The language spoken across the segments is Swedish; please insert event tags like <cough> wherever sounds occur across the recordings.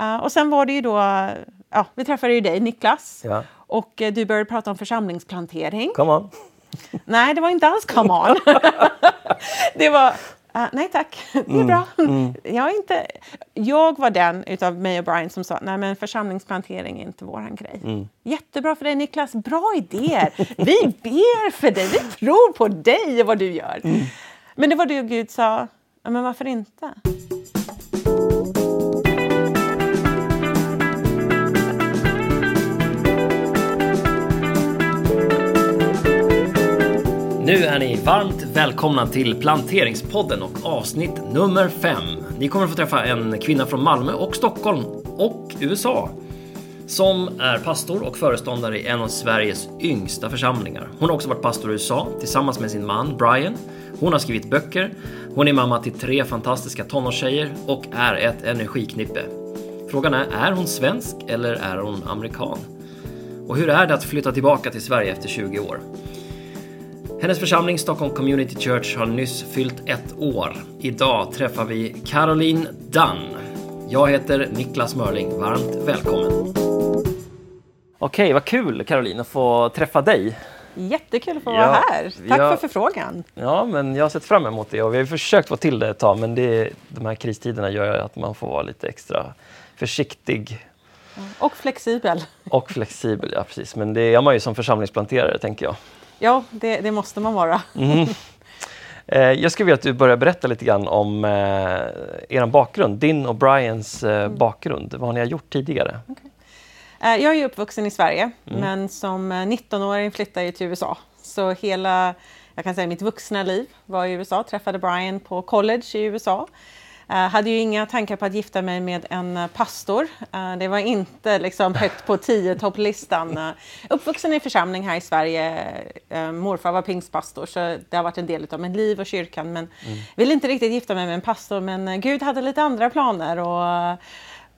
Uh, och sen var det ju då, ja, vi träffade ju dig Niklas Ja. och eh, du började prata om församlingsplantering. Come on. <laughs> Nej, det var inte alls come on. <laughs> det var, uh, nej tack, det är bra. Jag, är inte, jag var den utav mig och Brian som sa, nej men församlingsplantering är inte våran grej. Jättebra för dig Niklas, bra idéer. Vi ber för dig, vi tror på dig och vad du gör. Men det var det Gud sa, ja, men varför inte? Nu är ni varmt välkomna till Planteringspodden och avsnitt nummer 5. Ni kommer att få träffa en kvinna från Malmö och Stockholm och USA som är pastor och föreståndare i en av Sveriges yngsta församlingar. Hon har också varit pastor i USA tillsammans med sin man Brian. Hon har skrivit böcker, hon är mamma till tre fantastiska tonårstjejer och är ett energiknippe. Frågan är, är hon svensk eller är hon amerikan? Och hur är det att flytta tillbaka till Sverige efter 20 år? Hennes församling Stockholm Community Church har nyss fyllt ett år. Idag träffar vi Caroline Dunn. Jag heter Niklas Mörling. Varmt välkommen. Okej, vad kul Caroline att få träffa dig. Jättekul att få Ja, vara här. Tack ja. för förfrågan. Ja, men jag har sett fram emot det och vi har försökt få till det ett tag men det, de här kristiderna gör att man får vara lite extra försiktig Och flexibel. och flexibel. Ja, precis. Men det är man ju som församlingsplanterare tänker jag. Ja, det, det måste man vara. <laughs> Eh, Jag skulle vilja att du börjar berätta lite grann om eh, er bakgrund, din och Brians eh, bakgrund. Vad har ni gjort tidigare? Eh, Jag är uppvuxen i Sverige, men som eh, 19-åring flyttade jag till USA. Så hela, jag kan säga mitt vuxna liv var i USA. Träffade Brian på college i USA. Eh, hade ju inga tankar på att gifta mig med en eh, pastor. Eh, det var inte liksom <laughs> högt på tio topplistan. Uppvuxen i församling här i Sverige. Morfar var pingstpastor, så det har varit en del av mitt liv och kyrkan. Men ville inte riktigt gifta mig med en pastor, men Gud hade lite andra planer. Och,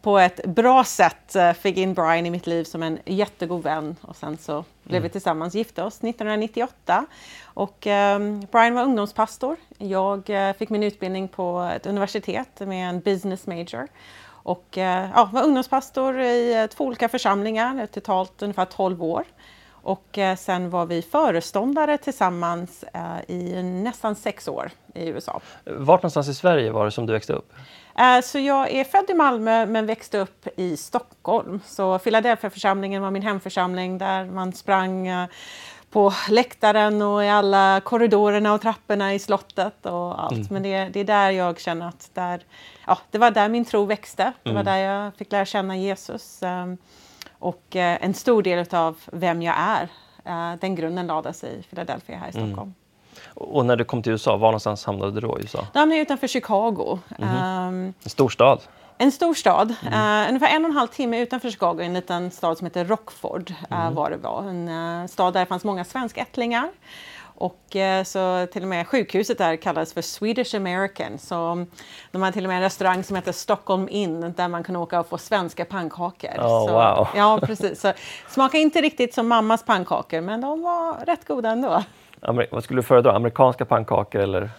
på ett bra sätt eh, fick in Brian i mitt liv som en jättegod vän och sen så blev vi tillsammans gifta oss 1998. Och ehm, Brian var ungdomspastor. Jag eh, fick min utbildning på ett universitet med en business major. Och eh, ja, var ungdomspastor i två olika församlingar, totalt ungefär 12 år. Och sen var vi föreståndare tillsammans i nästan sex år i USA. Vart någonstans i Sverige var det som du växte upp? Eh, Så jag är född i Malmö men växte upp i Stockholm. Så Philadelphia-församlingen var min hemförsamling där man sprang eh, på läktaren och i alla korridorerna och trapporna i slottet och allt. Men det, det är där jag känner att där, ja, det var där min tro växte. Det var där jag fick lära känna Jesus. ehm, Och eh, en stor del av vem jag är, eh, den grunden lades i Philadelphia här i Stockholm. Och när du kom till USA, var någonstans hamnade du då i USA? Då hamnade jag utanför Chicago. Ehm, En stor stad? En stor stad, eh, ungefär en och en halv timme utanför Chicago, en liten stad som heter Rockford eh, var det var. En eh, stad där det fanns många svenskättlingar. Och eh, så till och med sjukhuset där kallades för Swedish American. Så de hade till och med en restaurang som heter Stockholm Inn där man kunde åka och få svenska pannkakor. Oh, så, wow. Ja, precis. Så, smakade inte riktigt som mammas pannkakor, men de var rätt goda ändå. Vad skulle du föredra? Amerikanska pannkakor eller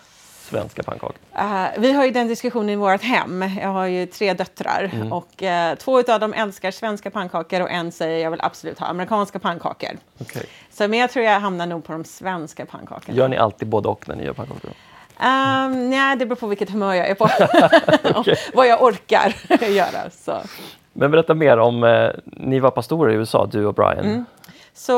svenska pannkakor? Eh, vi har ju den diskussionen i vårt hem. Jag har ju tre döttrar och eh, två av dem älskar svenska pannkakor och en säger jag vill absolut ha amerikanska pannkakor. Okej. Så, men jag tror jag hamnar nog på de svenska pannkakorna. Gör ni alltid både och när ni gör pannkakor? Um, nej, det beror på vilket humör jag är på. <laughs> <laughs> och vad jag orkar <laughs> göra. Så. Men berätta mer om, eh, ni var pastorer i USA, du och Brian. Mm. Så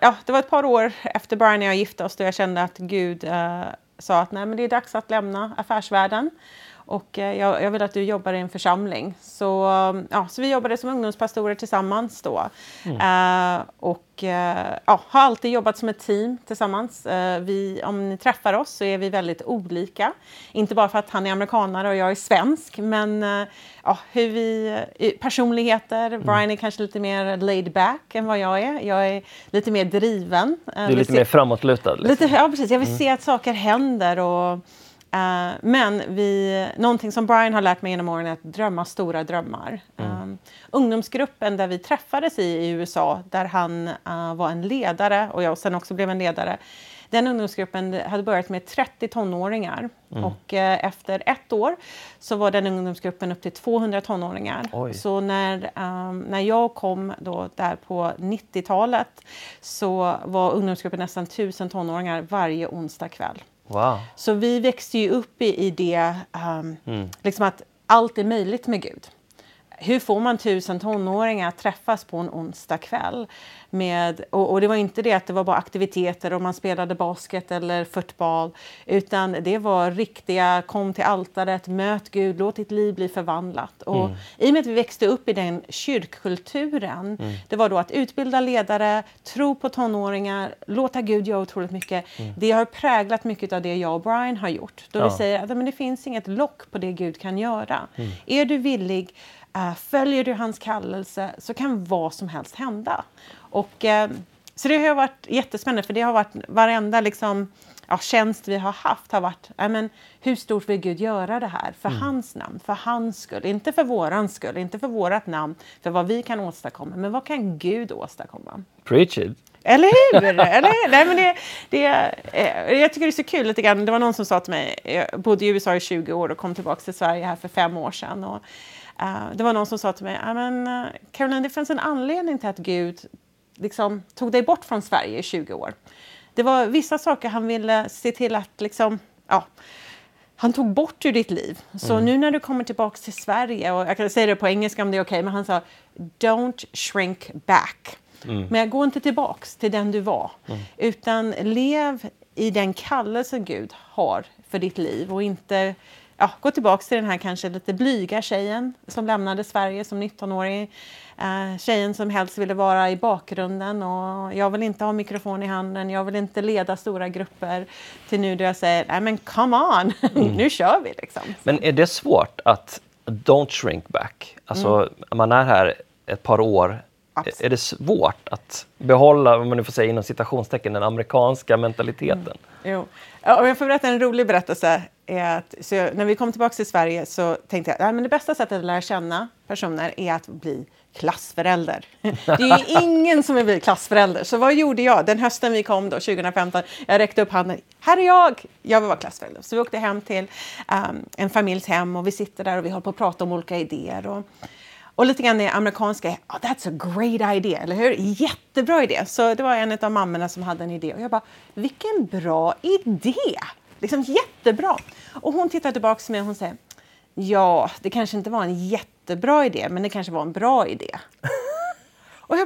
ja, det var ett par år efter Brian och jag gifte oss då jag kände att Gud eh, sa att Nej, men det är dags att lämna affärsvärlden. Och eh, jag, jag vill att du jobbar i en församling. Så, ja, så vi jobbade som ungdomspastorer tillsammans då. Eh, och eh, ja, har alltid jobbat som ett team tillsammans. Eh, vi, om ni träffar oss så är vi väldigt olika. Inte bara för att han är amerikanare och jag är svensk, men eh, ja, hur vi, eh, personligheter. Brian är kanske lite mer laid back än vad jag är. Jag är lite mer driven. Du är lite se- mer framåtlutad. Liksom. Lite, ja, precis. Jag vill se att saker händer. Och, eh, men vi, någonting som Brian har lärt mig genom åren är att drömma stora drömmar. Um, ungdomsgruppen där vi träffades i, i USA, där han eh, var en ledare och jag sen också blev en ledare, Den ungdomsgruppen hade börjat med 30 tonåringar och eh, efter ett år så var den ungdomsgruppen upp till 200 tonåringar. Oj. Så när, ehm, när jag kom då där på 90-talet så var ungdomsgruppen nästan 1000 tonåringar varje onsdag kväll. Wow. Så vi växte ju upp i, i det, ehm, liksom att allt är möjligt med Gud. Hur får man tusen tonåringar att träffas på en onsdag kväll? Med, och, och det var inte det att det var bara aktiviteter och man spelade basket eller fotboll, utan det var riktiga kom till altaret, möt Gud, låt ditt liv bli förvandlat. Och I och med att vi växte upp i den kyrkkulturen, det var då att utbilda ledare, tro på tonåringar, låta Gud göra otroligt mycket. Det har präglat mycket av det jag och Brian har gjort. Då Ja. vi säger att men det finns inget lock på det Gud kan göra. Är du villig, följer du hans kallelse, så kan vad som helst hända. Och, eh, så det har varit jättespännande, för det har varit varenda liksom, ja, tjänst vi har haft har varit, men, hur stort vill Gud göra det här? För hans namn, för hans skull. Inte för våran skull, inte för vårat namn, för vad vi kan åstadkomma. Men vad kan Gud åstadkomma? Preach it. Eller hur? <laughs> Eller hur? Nej, men det, det, eh, jag tycker det är så kul lite grann. Det var någon som sa till mig, jag bodde i USA i 20 år och kom tillbaka till Sverige här för fem år sedan. Och, eh, det var någon som sa till mig, "Ja, men, uh, Caroline, det finns en anledning till att Gud liksom, tog dig bort från Sverige i 20 år. Det var vissa saker han ville se till att liksom, ja, han tog bort ur ditt liv. Så nu när du kommer tillbaka till Sverige, och jag kan säga det på engelska om det är okej, men han sa don't shrink back. Men gå inte tillbaks till den du var, utan lev i den kallelse Gud har för ditt liv och inte ja, gå tillbaks till den här kanske lite blyga tjejen som lämnade Sverige som 19-åring. Eh, tjejen som helst ville vara i bakgrunden och jag vill inte ha mikrofon i handen, jag vill inte leda stora grupper. Till nu då jag säger, nej men come on, <laughs> nu kör vi liksom. Men är det svårt att don't shrink back? Alltså, man är här ett par år. Absolut. Är det svårt att behålla, om man nu får säga inom citationstecken, den amerikanska mentaliteten? Jo. Ja, och jag får berätta en rolig berättelse. Är att, så jag, när vi kom tillbaka till Sverige så tänkte jag att det bästa sättet att lära känna personer är att bli klassförälder. <laughs> Det är ju ingen som vill bli klassförälder. Så vad gjorde jag den hösten vi kom då, 2015? Jag räckte upp handen. Här är jag! Jag vill vara klassförälder. Så vi åkte hem till um, en familjs hem och vi sitter där och vi håller på att prata om olika idéer. Och, och lite grann det amerikanska, oh, that's a great idea, eller hur? Jättebra idé. Så det var en av mammorna som hade en idé och jag bara, vilken bra idé! Liksom jättebra. Och hon tittar tillbaka till mig och hon säger, ja, det kanske inte var en jättebra idé, men det kanske var en bra idé.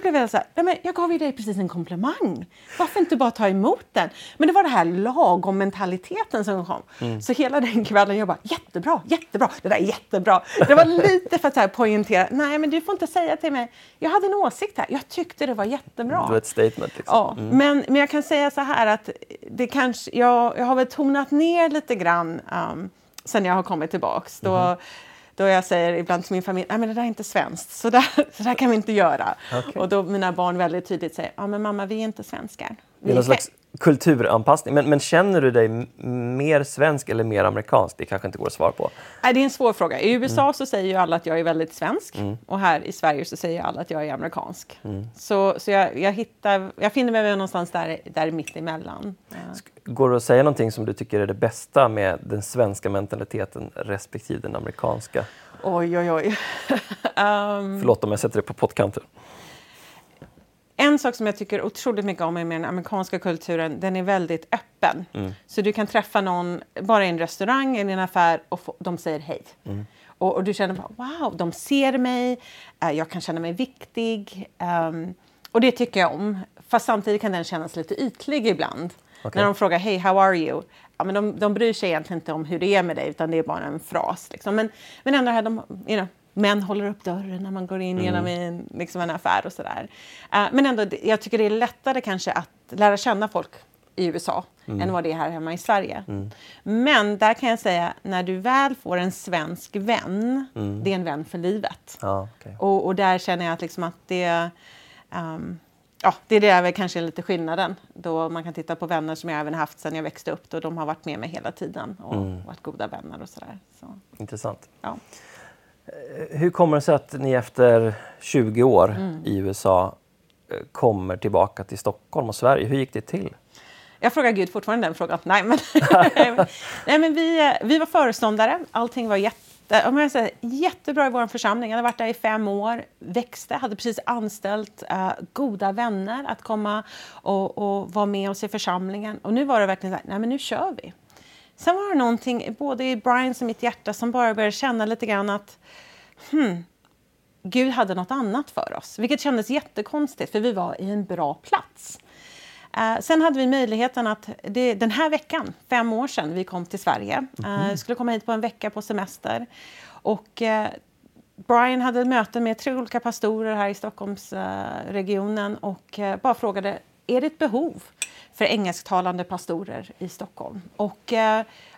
Jag blev så här, nej men jag gav ju dig precis en komplimang. Varför inte bara ta emot den? Men det var det här lagom-mentaliteten som kom. Så hela den kvällen jag bara, jättebra, jättebra, det där är jättebra. Det var lite för att så här poängtera, nej men du får inte säga till mig, jag hade en åsikt här, jag tyckte det var jättebra. Det var ett statement. Liksom. Ja, men, men jag kan säga så här att det kanske, jag, jag har väl tonat ner lite grann um, sen jag har kommit tillbaks. Då, då jag säger ibland till min familj, nej men det där är inte svenskt, så där, <laughs> så där kan vi inte göra. Okej. Och då mina barn väldigt tydligt säger, ja men mamma vi är inte svenskar. Det är någon slags kulturanpassning. Men, men känner du dig mer svensk eller mer amerikansk? Det kanske inte går att svara på. Nej, det är en svår fråga. I USA så säger ju alla att jag är väldigt svensk och här i Sverige så säger alla att jag är amerikansk. Så, så jag, jag, hittar, jag finner mig någonstans där, där mitt emellan. Ja. Går det att säga någonting som du tycker är det bästa med den svenska mentaliteten respektive den amerikanska? Oj, oj, oj. <laughs> um, Förlåt om jag sätter det på pottkanten. En sak som jag tycker otroligt mycket om med den amerikanska kulturen, den är väldigt öppen. Så du kan träffa någon bara i en restaurang eller i en affär och få, de säger hej. Och, och du känner bara, wow, de ser mig, eh, jag kan känna mig viktig. ehm, och det tycker jag om. Fast samtidigt kan den kännas lite ytlig ibland. Okej. När de frågar hej, how are you? Ja, men de, de bryr sig egentligen inte om hur det är med dig, utan det är bara en fras. Liksom. Men, men ändå, här, de, you know, män håller upp dörren när man går in genom en, liksom en affär och sådär. Eh, men ändå, jag tycker det är lättare kanske att lära känna folk i USA än vad det är här hemma i Sverige. Men där kan jag säga, när du väl får en svensk vän, det är en vän för livet. Ja, okej. Och, och där känner jag att, liksom att det, ehm, ja, det är det väl kanske lite skillnaden. Då man kan titta på vänner som jag även haft sedan jag växte upp. Då de har varit med mig hela tiden och varit goda vänner och sådär. Så, Intressant. ja. Hur kommer det sig att ni efter 20 år Mm. i USA eh, kommer tillbaka till Stockholm och Sverige? Hur gick det till? Jag frågar Gud fortfarande den frågan. Nej, men, <laughs> nej, men vi, vi var föreståndare. Allting var jätte, om jag säger, jättebra i vår församling. Jag hade varit där i fem år, växte, hade precis anställt uh, goda vänner att komma och, och vara med oss i församlingen. Och nu var det verkligen så här, nej men nu kör vi. Sen var det någonting, både i Brians och mitt hjärta, som bara började känna lite grann att hmm, Gud hade något annat för oss, vilket kändes jättekonstigt för vi var i en bra plats. Uh, sen hade vi möjligheten att, det, den här veckan, fem år sedan vi kom till Sverige, mm. uh, skulle komma hit på en vecka på semester. Och uh, Brian hade möte med tre olika pastorer här i Stockholmsregionen och bara frågade, är det ett behov för engelsktalande pastorer i Stockholm? Och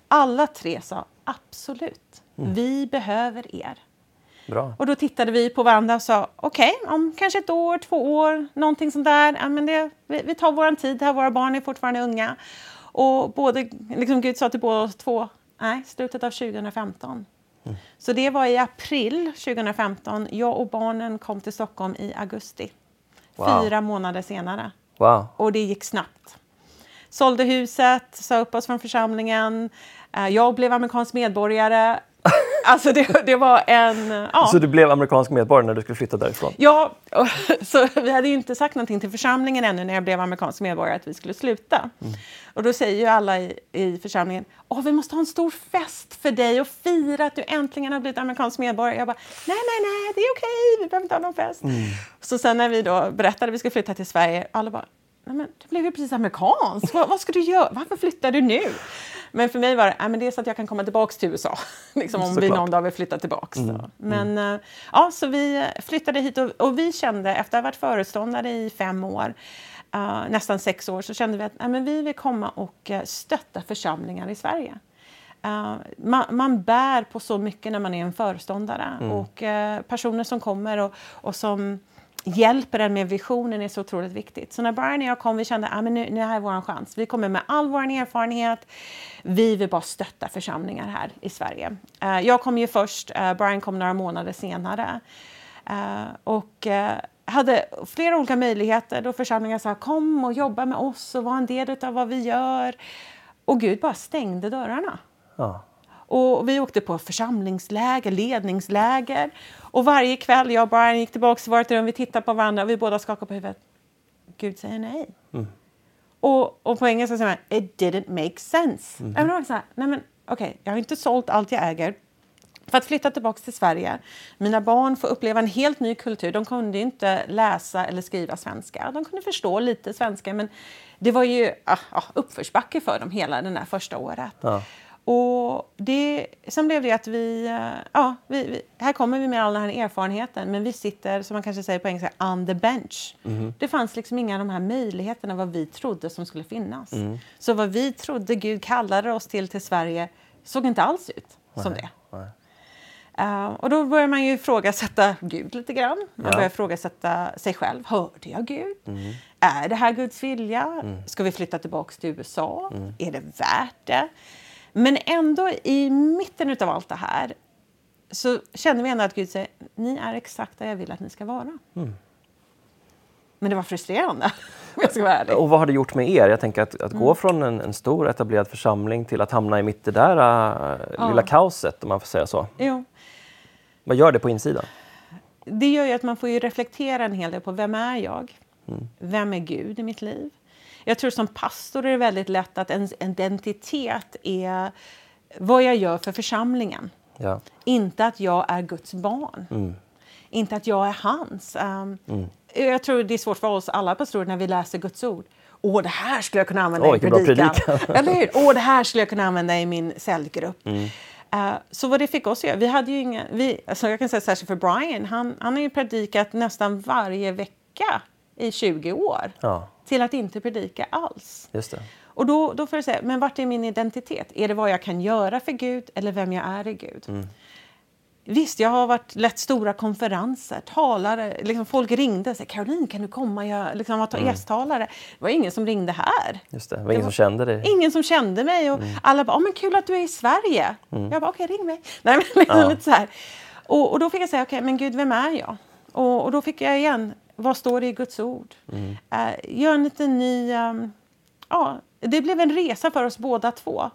alla tre sa absolut, mm. vi behöver er. Bra. Och då tittade vi på varandra och sa okej, okay, om kanske ett år, två år, någonting sånt där. Ja, men det, vi, vi tar vår tid här, våra barn är fortfarande unga. Och både, liksom Gud sa till båda oss två, nej, slutet av 2015. Mm. Så det var i april 2015. Jag och barnen kom till Stockholm i augusti. Wow. Fyra månader senare. Wow. Och det gick snabbt. Sålde huset, sa upp oss från församlingen. Eh, jag blev amerikansk medborgare. <laughs> Alltså det, det var en... Ja. Så du blev amerikansk medborgare när du skulle flytta därifrån? Ja, <laughs> så vi hade ju inte sagt någonting till församlingen ännu när jag blev amerikansk medborgare att vi skulle sluta. Mm. Och då säger ju alla i, i församlingen Åh, vi måste ha en stor fest för dig och fira att du äntligen har blivit amerikansk medborgare. Jag bara, nej, nej, nej, det är okej, vi behöver inte ha någon fest. Mm. Så sen när vi då berättade att vi skulle flytta till Sverige, alla bara, nej men du blev ju precis amerikansk, vad, vad ska du göra, varför flyttar du nu? Men för mig var det, äh, men det är så att jag kan komma tillbaka till USA. <laughs> liksom om vi någon dag vill flytta tillbaka. Mm. Men mm. Ja, så vi flyttade hit och, och, vi kände, efter att ha varit föreståndare i fem år, uh, nästan sex år, så kände vi att äh, men vi vill komma och uh, stötta församlingar i Sverige. Uh, man, man, bär på så mycket när man är en föreståndare. Mm. Och personer som kommer och, och som hjälper en med visionen är så otroligt viktigt. Så när Brian och jag kom, vi kände att ah, nu, nu är vår chans. Vi kommer med all vår erfarenhet. Vi vill bara stötta församlingar här i Sverige. Uh, jag kom ju först, uh, Brian kom några månader senare. Uh, och hade flera olika möjligheter då församlingar sa kom och jobba med oss och var en del av vad vi gör. Och Gud bara stängde dörrarna. Ja. Och vi åkte på församlingsläger, ledningsläger. Och varje kväll, jag och Brian gick tillbaka till vårt rum, vi tittade på varandra och vi båda skakade på huvudet. Gud säger nej. Mm. Och, och på engelska säger man it didn't make sense. Mm. Jag så här, nej men okej, okay, jag har inte sålt allt jag äger för att flytta tillbaka till Sverige. Mina barn får uppleva en helt ny kultur. De kunde inte läsa eller skriva svenska. De kunde förstå lite svenska, men det var ju ah, ah, uppförsbacke för dem hela det första året. Ja. Och det, sen blev det att vi, eh, ja, vi, vi, här kommer vi med all den här erfarenheten men vi sitter, som man kanske säger på engelska, on the bench. Mm. Det fanns liksom inga av de här möjligheterna vad vi trodde som skulle finnas. Mm. Så vad vi trodde Gud kallade oss till till Sverige såg inte alls ut som det. Uh, och då börjar man ju ifrågasätta Gud lite grann. Man ja. börjar ifrågasätta sig själv. Hörde jag Gud? Mm. Är det här Guds vilja? Mm. Ska vi flytta tillbaka till USA? Mm. Är det värt det? Men ändå i mitten av allt det här så känner vi ändå att Gud säger ni är exakt där jag vill att ni ska vara. Mm. Men det var frustrerande, <laughs> jag ska vara ärlig. Och vad har det gjort med er? Jag tänker att, att mm. gå från en, en, stor etablerad församling till att hamna i mitt det där ja. lilla kaoset, om man får säga så. Jo. Vad gör det på insidan? Det gör att man får reflektera en hel del på vem är jag? Mm. Vem är Gud i mitt liv? Jag tror som pastor är det väldigt lätt att ens identitet är vad jag gör för församlingen. Ja. Inte att jag är Guds barn. Mm. Inte att jag är hans. Um, mm. Jag tror det är svårt för oss alla pastorer när vi läser Guds ord. Åh, det här skulle jag kunna använda oh, i predikan. Eller hur? Åh, det här skulle jag kunna använda i min cellgrupp. Mm. Uh, så vad det fick oss att göra, vi hade ju inga, vi, alltså jag kan säga särskilt för Brian, han, han har ju predikat nästan varje vecka i 20 år. Ja till att inte predika alls. Just det. Och då, då får jag säga, men vart är min identitet? Är det vad jag kan göra för Gud eller vem jag är i Gud? Mm. Visst, jag har varit lett stora konferenser, talare, liksom folk ringde och sa Caroline kan du komma, jag liksom, ta mm. gästtalare. Det var ingen som ringde här. Just det, det var ingen det var, som kände dig. Ingen som kände mig och mm. alla bara, men kul att du är i Sverige. Mm. Jag bara, okej okay, ring mig. Nej, men <laughs> liksom ja. lite så här. Och, och, då fick jag säga, okej okay, men Gud vem är jag? Och, och då fick jag igen vad står det i Guds ord? Mm. Uh, gör en liten ny... Um, ja, det blev en resa för oss båda två.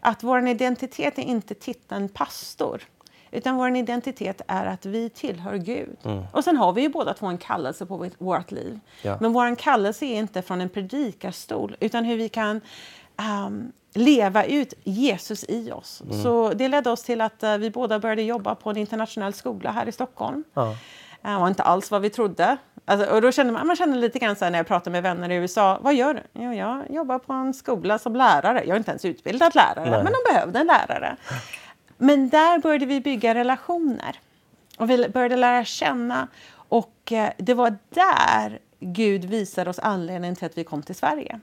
Att vår identitet är inte titeln pastor. Utan vår identitet är att vi tillhör Gud. Och sen har vi ju båda två en kallelse på vårt- liv. Ja. Men vår kallelse är inte från en predikarstol utan hur vi kan ehm, leva ut Jesus i oss. Så det ledde oss till att eh, vi båda började jobba på en internationell skola här i Stockholm. Ja. Det var inte alls vad vi trodde. Alltså, och då kände man, man kände lite grann så här när jag pratar med vänner i USA. Vad gör du? Jo, jag jobbar på en skola som lärare. Jag är inte ens utbildad lärare, Nej. men de behövde en lärare. Men där började vi bygga relationer. Och vi började lära känna. Och eh, det var där Gud visade oss anledningen till att vi kom till Sverige.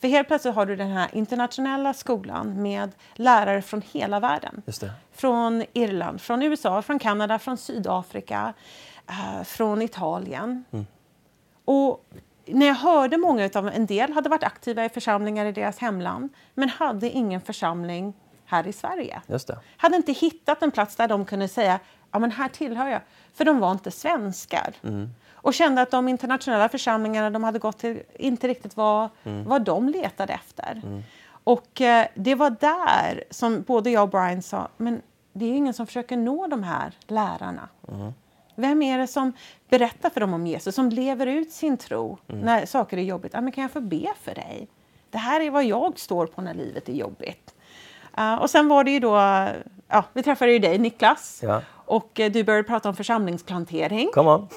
För helt plötsligt har du den här internationella skolan med lärare från hela världen från Irland, från USA, från Kanada, från Sydafrika, eh, från Italien. Och när jag hörde många utav en del hade varit aktiva i församlingar i deras hemland men hade ingen församling här i Sverige. Just det. Hade inte hittat en plats där de kunde säga ja men här tillhör jag. För de var inte svenskar. Och kände att de internationella församlingarna de hade gått till inte riktigt var vad de letade efter. Och eh, det var där som både jag och Brian sa, men det är ingen som försöker nå de här lärarna. Vem är det som berättar för dem om Jesus, som lever ut sin tro när saker är jobbigt? Ja, men kan jag få be för dig? Det här är vad jag står på när livet är jobbigt. Uh, och sen var det ju då, ja, vi träffade ju dig Niklas Ja. och eh, du började prata om församlingsplantering. Come on.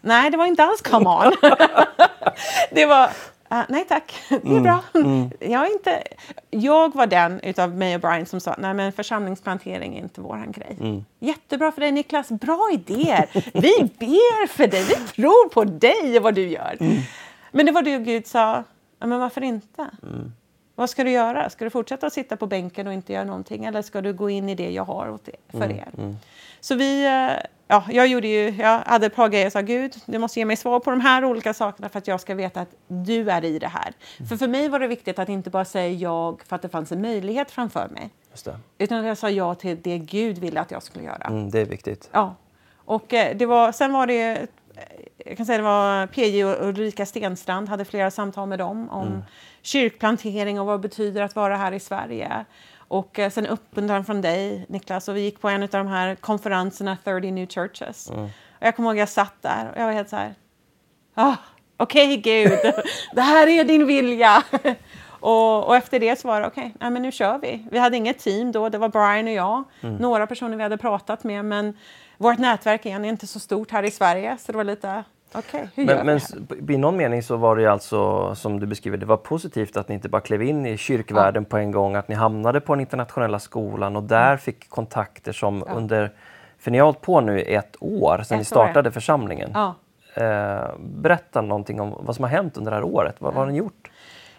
Nej, det var inte alls come on. <laughs> det var, eh, nej tack, <laughs> det är bra. <laughs> Jag, är inte, jag var den utav mig och Brian som sa, nej men församlingsplantering är inte våran grej. Jättebra för dig Niklas, bra idéer. <laughs> Vi ber för dig, vi tror på dig och vad du gör. Men det var det Gud sa, ja, men varför inte? Vad ska du göra? Ska du fortsätta att sitta på bänken och inte göra någonting eller ska du gå in i det jag har för er? Så vi, eh, ja, jag gjorde ju, jag hade ett par grejer och sa Gud, du måste ge mig svar på de här olika sakerna för att jag ska veta att du är i det här. För för mig var det viktigt att inte bara säga jag för att det fanns en möjlighet framför mig. Just det. Utan att jag sa ja till det Gud ville att jag skulle göra. Mm, det är viktigt. Ja. Och eh, det var, sen var det, eh, jag kan säga det var PJ och Ulrika Stenstrand, hade flera samtal med dem om kyrkplantering och vad det betyder att vara här i Sverige. Och eh, sen uppmuntran från dig, Niklas, och vi gick på en av de här konferenserna, 30 New Churches. Och jag kommer ihåg jag satt där och jag var helt så här, ah, okej Gud, <laughs> det här är din vilja. <laughs> Och, och efter det så var det okej, men nu kör vi. Vi hade inget team då, det var Brian och jag, några personer vi hade pratat med, men vårt nätverk igen är inte så stort här i Sverige, så det var lite, gör Men, men i någon mening så var det alltså, som du beskriver, det var positivt att ni inte bara klev in i kyrkvärlden på en gång, att ni hamnade på den internationella skolan och där Mm. fick kontakter som under, för ni har hållit på nu i ett år sedan ni år, ja. startade församlingen. Ja. Eh, berätta någonting om vad som har hänt under det här året. Vad, vad har ni gjort?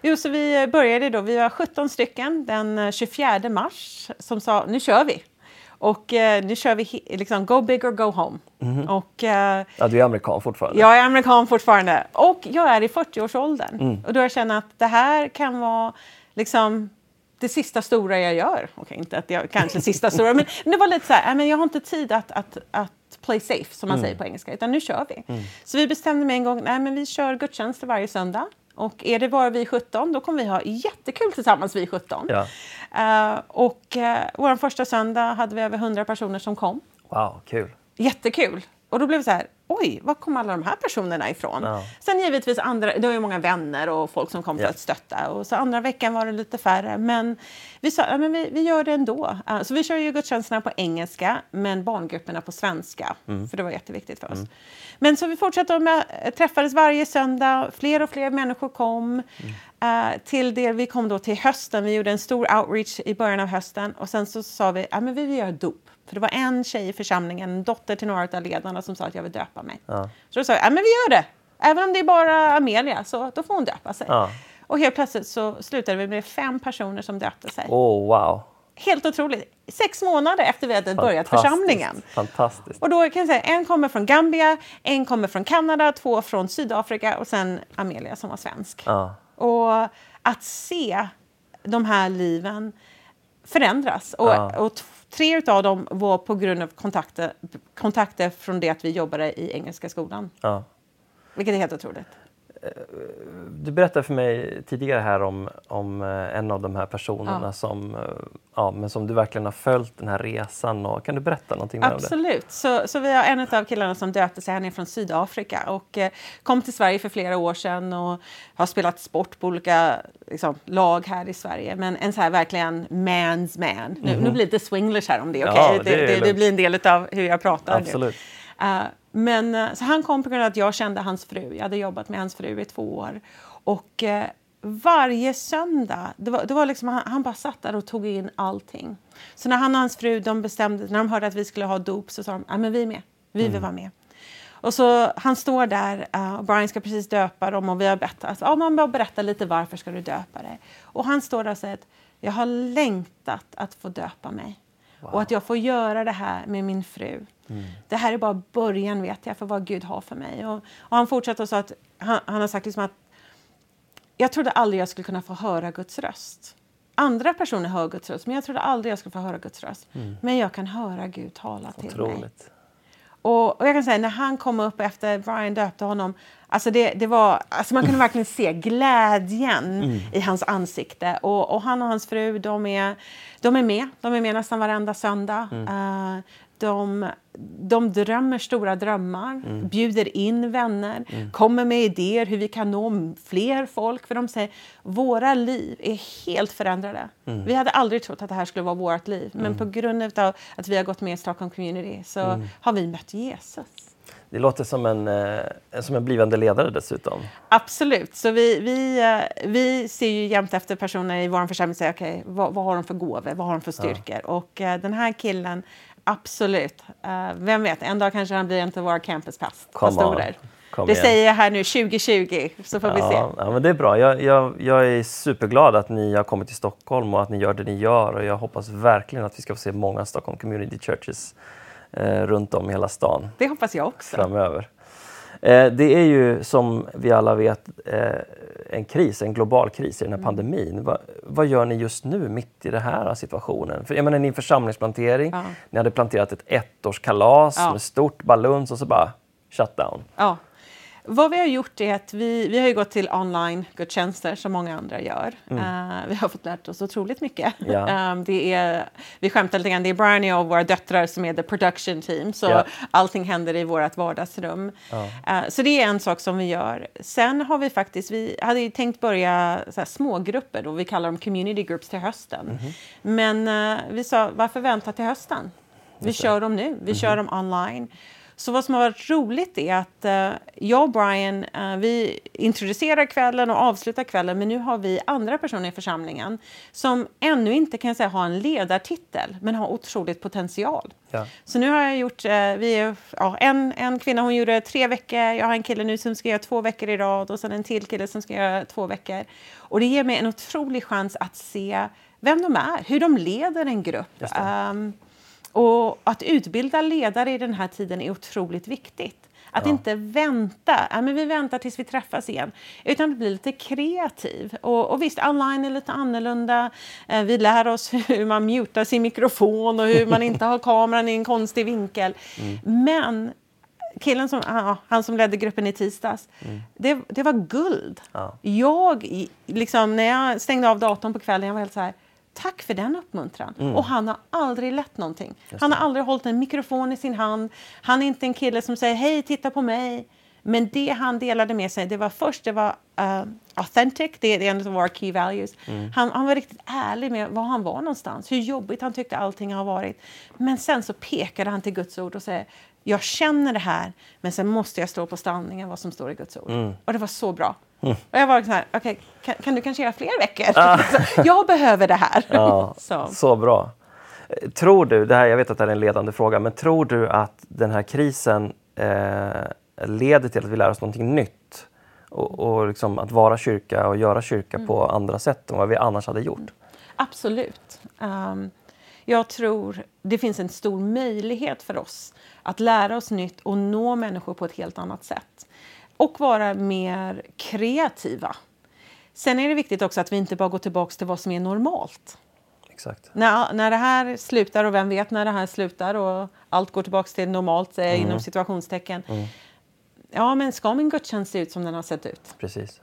Jo, så vi började då, vi var 17 stycken den eh, 24 mars som sa nu kör vi. Och eh, nu kör vi liksom go big or go home. Och eh, Ja, du är amerikan fortfarande. Jag är amerikan fortfarande och jag är i 40-årsåldern. Och då har jag känt att det här kan vara liksom det sista stora jag gör. Okej, inte att jag kanske sista stora, men, men det var lite så här, "Nej, men jag har inte tid att, att, att play safe som man säger på engelska, utan nu kör vi. Så vi bestämde med en gång, nej men vi kör gudstjänster varje söndag. Och är det bara vi 17, då kommer vi ha jättekul tillsammans vi 17. Ja. Eh, och uh, vår första söndag hade vi över 100 personer som kom. Wow, kul. Jättekul! Och då blev det så här, oj, var kom alla de här personerna ifrån? Ja. Sen givetvis andra, det var ju många vänner och folk som kom för Ja. att stötta. Och så andra veckan var det lite färre. Men vi sa, ja, men vi, vi gör det ändå. Uh, så vi kör ju gudstjänsterna på engelska, men barngrupperna på svenska. Mm. För det var jätteviktigt för oss. Men så vi fortsatte med, träffades varje söndag. Fler och fler människor kom. Mm. Uh, till det vi kom då till hösten. Vi gjorde en stor outreach i början av hösten. Och sen så sa vi, ja men vi vill göra dop. För det var en tjej i församlingen, en dotter till några av ledarna som sa att jag vill döpa mig. Ja. Så då sa jag, ja men vi gör det. Även om det är bara Amelia, så då får hon döpa sig. Ja. Och helt plötsligt så slutade vi med fem personer som döpte sig. Oh, wow. Helt otroligt. Sex månader efter vi hade börjat församlingen. Fantastiskt. Och då kan jag säga, en kommer från Gambia, en kommer från Kanada, två från Sydafrika och sen Amelia som var svensk. Ja. Och att se de här liven förändras. Och, Ja. och tre av dem var på grund av kontakter, kontakter från det att vi jobbade i Engelska skolan. Ja. Vilket är helt otroligt. Du berättade för mig tidigare här om, om eh, en av de här personerna Ja. som, eh, ja, men som du verkligen har följt den här resan. Och, kan du berätta någonting mer om det? Absolut. Så, så vi har en av killarna som döpte sig, han är från Sydafrika och eh, kom till Sverige för flera år sedan och har spelat sport på olika liksom, lag här i Sverige. Men en så här verkligen man's man. Nu, nu blir det swinglish här om det är okej. Mhm. Ja, det det, det, det blir en del av hur jag pratar. nu. Absolut. Men eh, så han kom på grund av att jag kände hans fru. Jag hade jobbat med hans fru i två år. Och eh, varje söndag, det var, det var liksom, han, han bara satt där och tog in allting. Så när han och hans fru de bestämde, när de hörde att vi skulle ha dop så sa de, ja men vi är med, vi vill vara med. Och så han står där eh, och Brian ska precis döpa dem och vi har bett att ja, man bara berätta lite varför ska du döpa dig. Och han står där och säger att jag har längtat att få döpa mig. Och att jag får göra det här med min fru. Det här är bara början vet jag för vad Gud har för mig. Och, och han fortsätter och sa att han, han har sagt liksom att jag trodde aldrig jag skulle kunna få höra Guds röst. Andra personer hör Guds röst, men jag trodde aldrig jag skulle få höra Guds röst. Men jag kan höra Gud tala till mig. Och, och jag kan säga, när han kom upp efter Brian döpte honom, alltså det, det var, alltså man kunde verkligen se glädjen i hans ansikte. Och, och han och hans fru, de är, de är med. De är med nästan varenda söndag. Eh, de, de drömmer stora drömmar, bjuder in vänner, kommer med idéer hur vi kan nå fler folk. För de säger våra liv är helt förändrade. Vi hade aldrig trott att det här skulle vara vårt liv. Men på grund av att vi har gått med i Stockholm Community så har vi mött Jesus. Det låter som en, eh, som en blivande ledare dessutom. Absolut. Så vi, vi, eh, vi ser ju jämt efter personer i vår församling och säger okej, vad, vad har de för gåvor, vad har de för styrkor? Och eh, den här killen, absolut. Eh, vem vet, en dag kanske han blir en av våra campuspastorer. Det säger jag här nu 2020, så får vi se. Ja, ja, men det är bra. Jag, jag, jag är superglad att ni har kommit till Stockholm och att ni gör det ni gör. Och jag hoppas verkligen att vi ska få se många Stockholm Community Churches eh, runt om i hela stan Det hoppas jag också. framöver. Eh, det är ju som vi alla vet eh, en kris, en global kris i den här pandemin. Va, vad gör ni just nu mitt i den här situationen? För, jag menar, ni är församlingsplantering, Ja. ni hade planterat ett ettårskalas Ja. med stort baluns och så bara shutdown. Ja. Vad vi har gjort är att vi, vi har gått till online-gudstjänster som många andra gör. Eh, vi har fått lärt oss otroligt mycket. Ja. <laughs> Eh, det är, vi skämtar lite grann, det är Brian och jag och våra döttrar som är the production team. Så Ja. allting händer i vårt vardagsrum. Eh, så det är en sak som vi gör. Sen har vi faktiskt, vi hade tänkt börja så här, smågrupper då, vi kallar dem community groups till hösten. Men eh, vi sa, varför vänta till hösten? Vi kör dem nu, vi kör dem online. Så vad som har varit roligt är att eh, jag och Brian, eh, vi introducerar kvällen och avslutar kvällen, men nu har vi andra personer i församlingen som ännu inte kan säga har en ledartitel, men har otroligt potential. Ja. Så nu har jag gjort, eh, vi ja, en, en kvinna hon gjorde tre veckor, jag har en kille nu som ska göra två veckor i rad och sen en till kille som ska göra två veckor. Och det ger mig en otrolig chans att se vem de är, hur de leder en grupp. Ehm, och att utbilda ledare i den här tiden är otroligt viktigt. Att inte vänta, ja, men vi väntar tills vi träffas igen, utan att bli lite kreativ. Och, och visst, online är lite annorlunda. Eh, vi lär oss <laughs> hur man mutar sin mikrofon och hur man inte har kameran i en konstig vinkel. Men killen som, ja, han som ledde gruppen i tisdags, det, det var guld. Ja. Jag, liksom, när jag stängde av datorn på kvällen, jag var helt så här, tack för den uppmuntran. Och han har aldrig lett någonting. Han har aldrig hållit en mikrofon i sin hand. Han är inte en kille som säger, hej, titta på mig. Men det han delade med sig, det var först, det var uh, authentic, det är en av våra key values. Han, han var riktigt ärlig med var han var någonstans, hur jobbigt han tyckte allting har varit. Men sen så pekade han till Guds ord och säger, jag känner det här, men sen måste jag stå på stanningen vad som står i Guds ord. Och det var så bra. Och jag var så här, okej, kan, kan du kanske göra fler veckor? <laughs> Så, jag behöver det här. Ja, <laughs> så. så bra. Eh, Tror du, det här, jag vet att det här är en ledande fråga, men tror du att den här krisen eh, leder till att vi lär oss någonting nytt? Och, och liksom att vara kyrka och göra kyrka på andra sätt än vad vi annars hade gjort? Absolut. Ehm, jag tror det finns en stor möjlighet för oss att lära oss nytt och nå människor på ett helt annat sätt. Och vara mer kreativa. Sen är det viktigt också att vi inte bara går tillbaka till vad som är normalt. Exakt. När, när det här slutar, och vem vet när det här slutar och allt går tillbaka till normalt eh, inom situationstecken. ja, men ska min gudstjänst se ut som den har sett ut? Precis.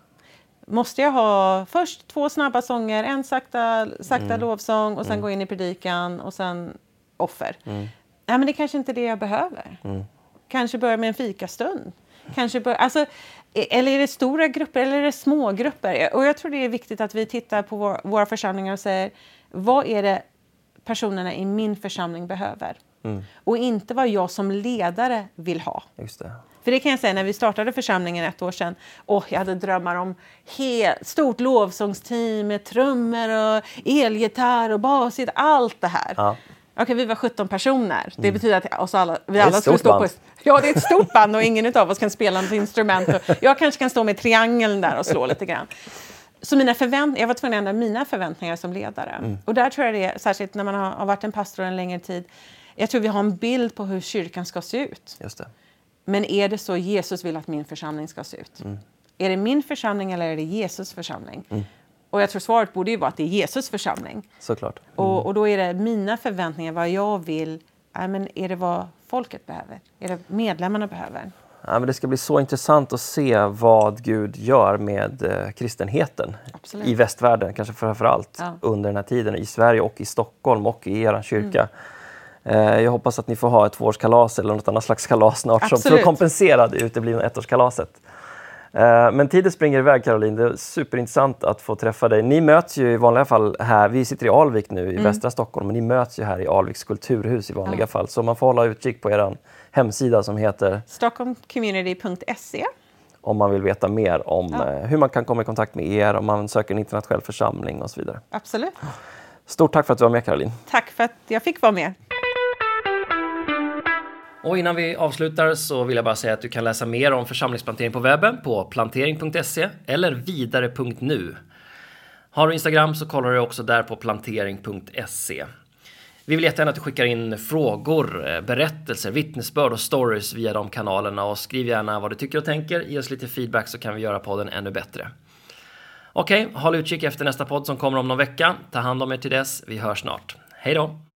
Måste jag ha först två snabba sånger, en sakta, sakta lovsång och sen gå in i predikan och sen offer? Nej, men det är kanske inte är det jag behöver. Kanske börja med en fikastund. Kanske bör, alltså, e- eller är det stora grupper eller är det små grupper? Och jag tror det är viktigt att vi tittar på vår, våra församlingar och säger vad är det personerna i min församling behöver? Och inte vad jag som ledare vill ha. Just det. För det kan jag säga, när vi startade församlingen ett år sedan, åh, jag hade drömmar om helt, stort lovsångsteam med trummor och elgitarr och basgitarr, allt det här. Ja. Okej, vi var 17 personer. Det betyder att oss alla, vi alla skulle stå på... band. Ja, det är ett stort band och ingen av oss kan spela något instrument. Jag kanske kan stå med triangeln där och slå lite grann. Så mina förvänt jag var tvungen att ändra mina förväntningar som ledare. Mm. Och där tror jag det är, särskilt när man har, varit en pastor en längre tid, jag tror vi har en bild på hur kyrkan ska se ut. Just det. Men är det så Jesus vill att min församling ska se ut? Är det min församling eller är det Jesus församling? Och jag tror svaret borde ju vara att det är Jesus församling. Såklart. Och, och då är det mina förväntningar, vad jag vill. Nej, men är det vad folket behöver? Är det medlemmarna behöver? Ja, men det ska bli så intressant att se vad Gud gör med eh, kristenheten Absolut. i västvärlden, kanske framför allt Ja. under den här tiden, i Sverige och i Stockholm och i er kyrka. Eh, jag hoppas att ni får ha ett tvåårskalas eller något annat slags kalas snart som för att kompensera det uteblivna ettårskalaset. Eh, Men tiden springer iväg Caroline, det är superintressant att få träffa dig. Ni möts ju i vanliga fall här, vi sitter i Alvik nu i västra Stockholm, men ni möts ju här i Alviks kulturhus i vanliga Ja. fall. Så man får hålla utkik på er hemsida som heter Stockholmcommunity.se. om man vill veta mer om Ja. eh, hur man kan komma i kontakt med er, om man söker en internationell församling och så vidare. Absolut. Stort tack för att du var med Caroline. Tack för att jag fick vara med. Och innan vi avslutar så vill jag bara säga att du kan läsa mer om församlingsplantering på webben på plantering.se eller vidare.nu. Har du Instagram så kollar du också där på plantering.se. Vi vill jättegärna att du skickar in frågor, eh, berättelser, vittnesbörd och stories via de kanalerna och skriv gärna vad du tycker och tänker. Ge oss lite feedback så kan vi göra podden ännu bättre. Okej, håll utkik efter nästa podd som kommer om någon vecka. Ta hand om er till dess. Vi hörs snart. Hej då!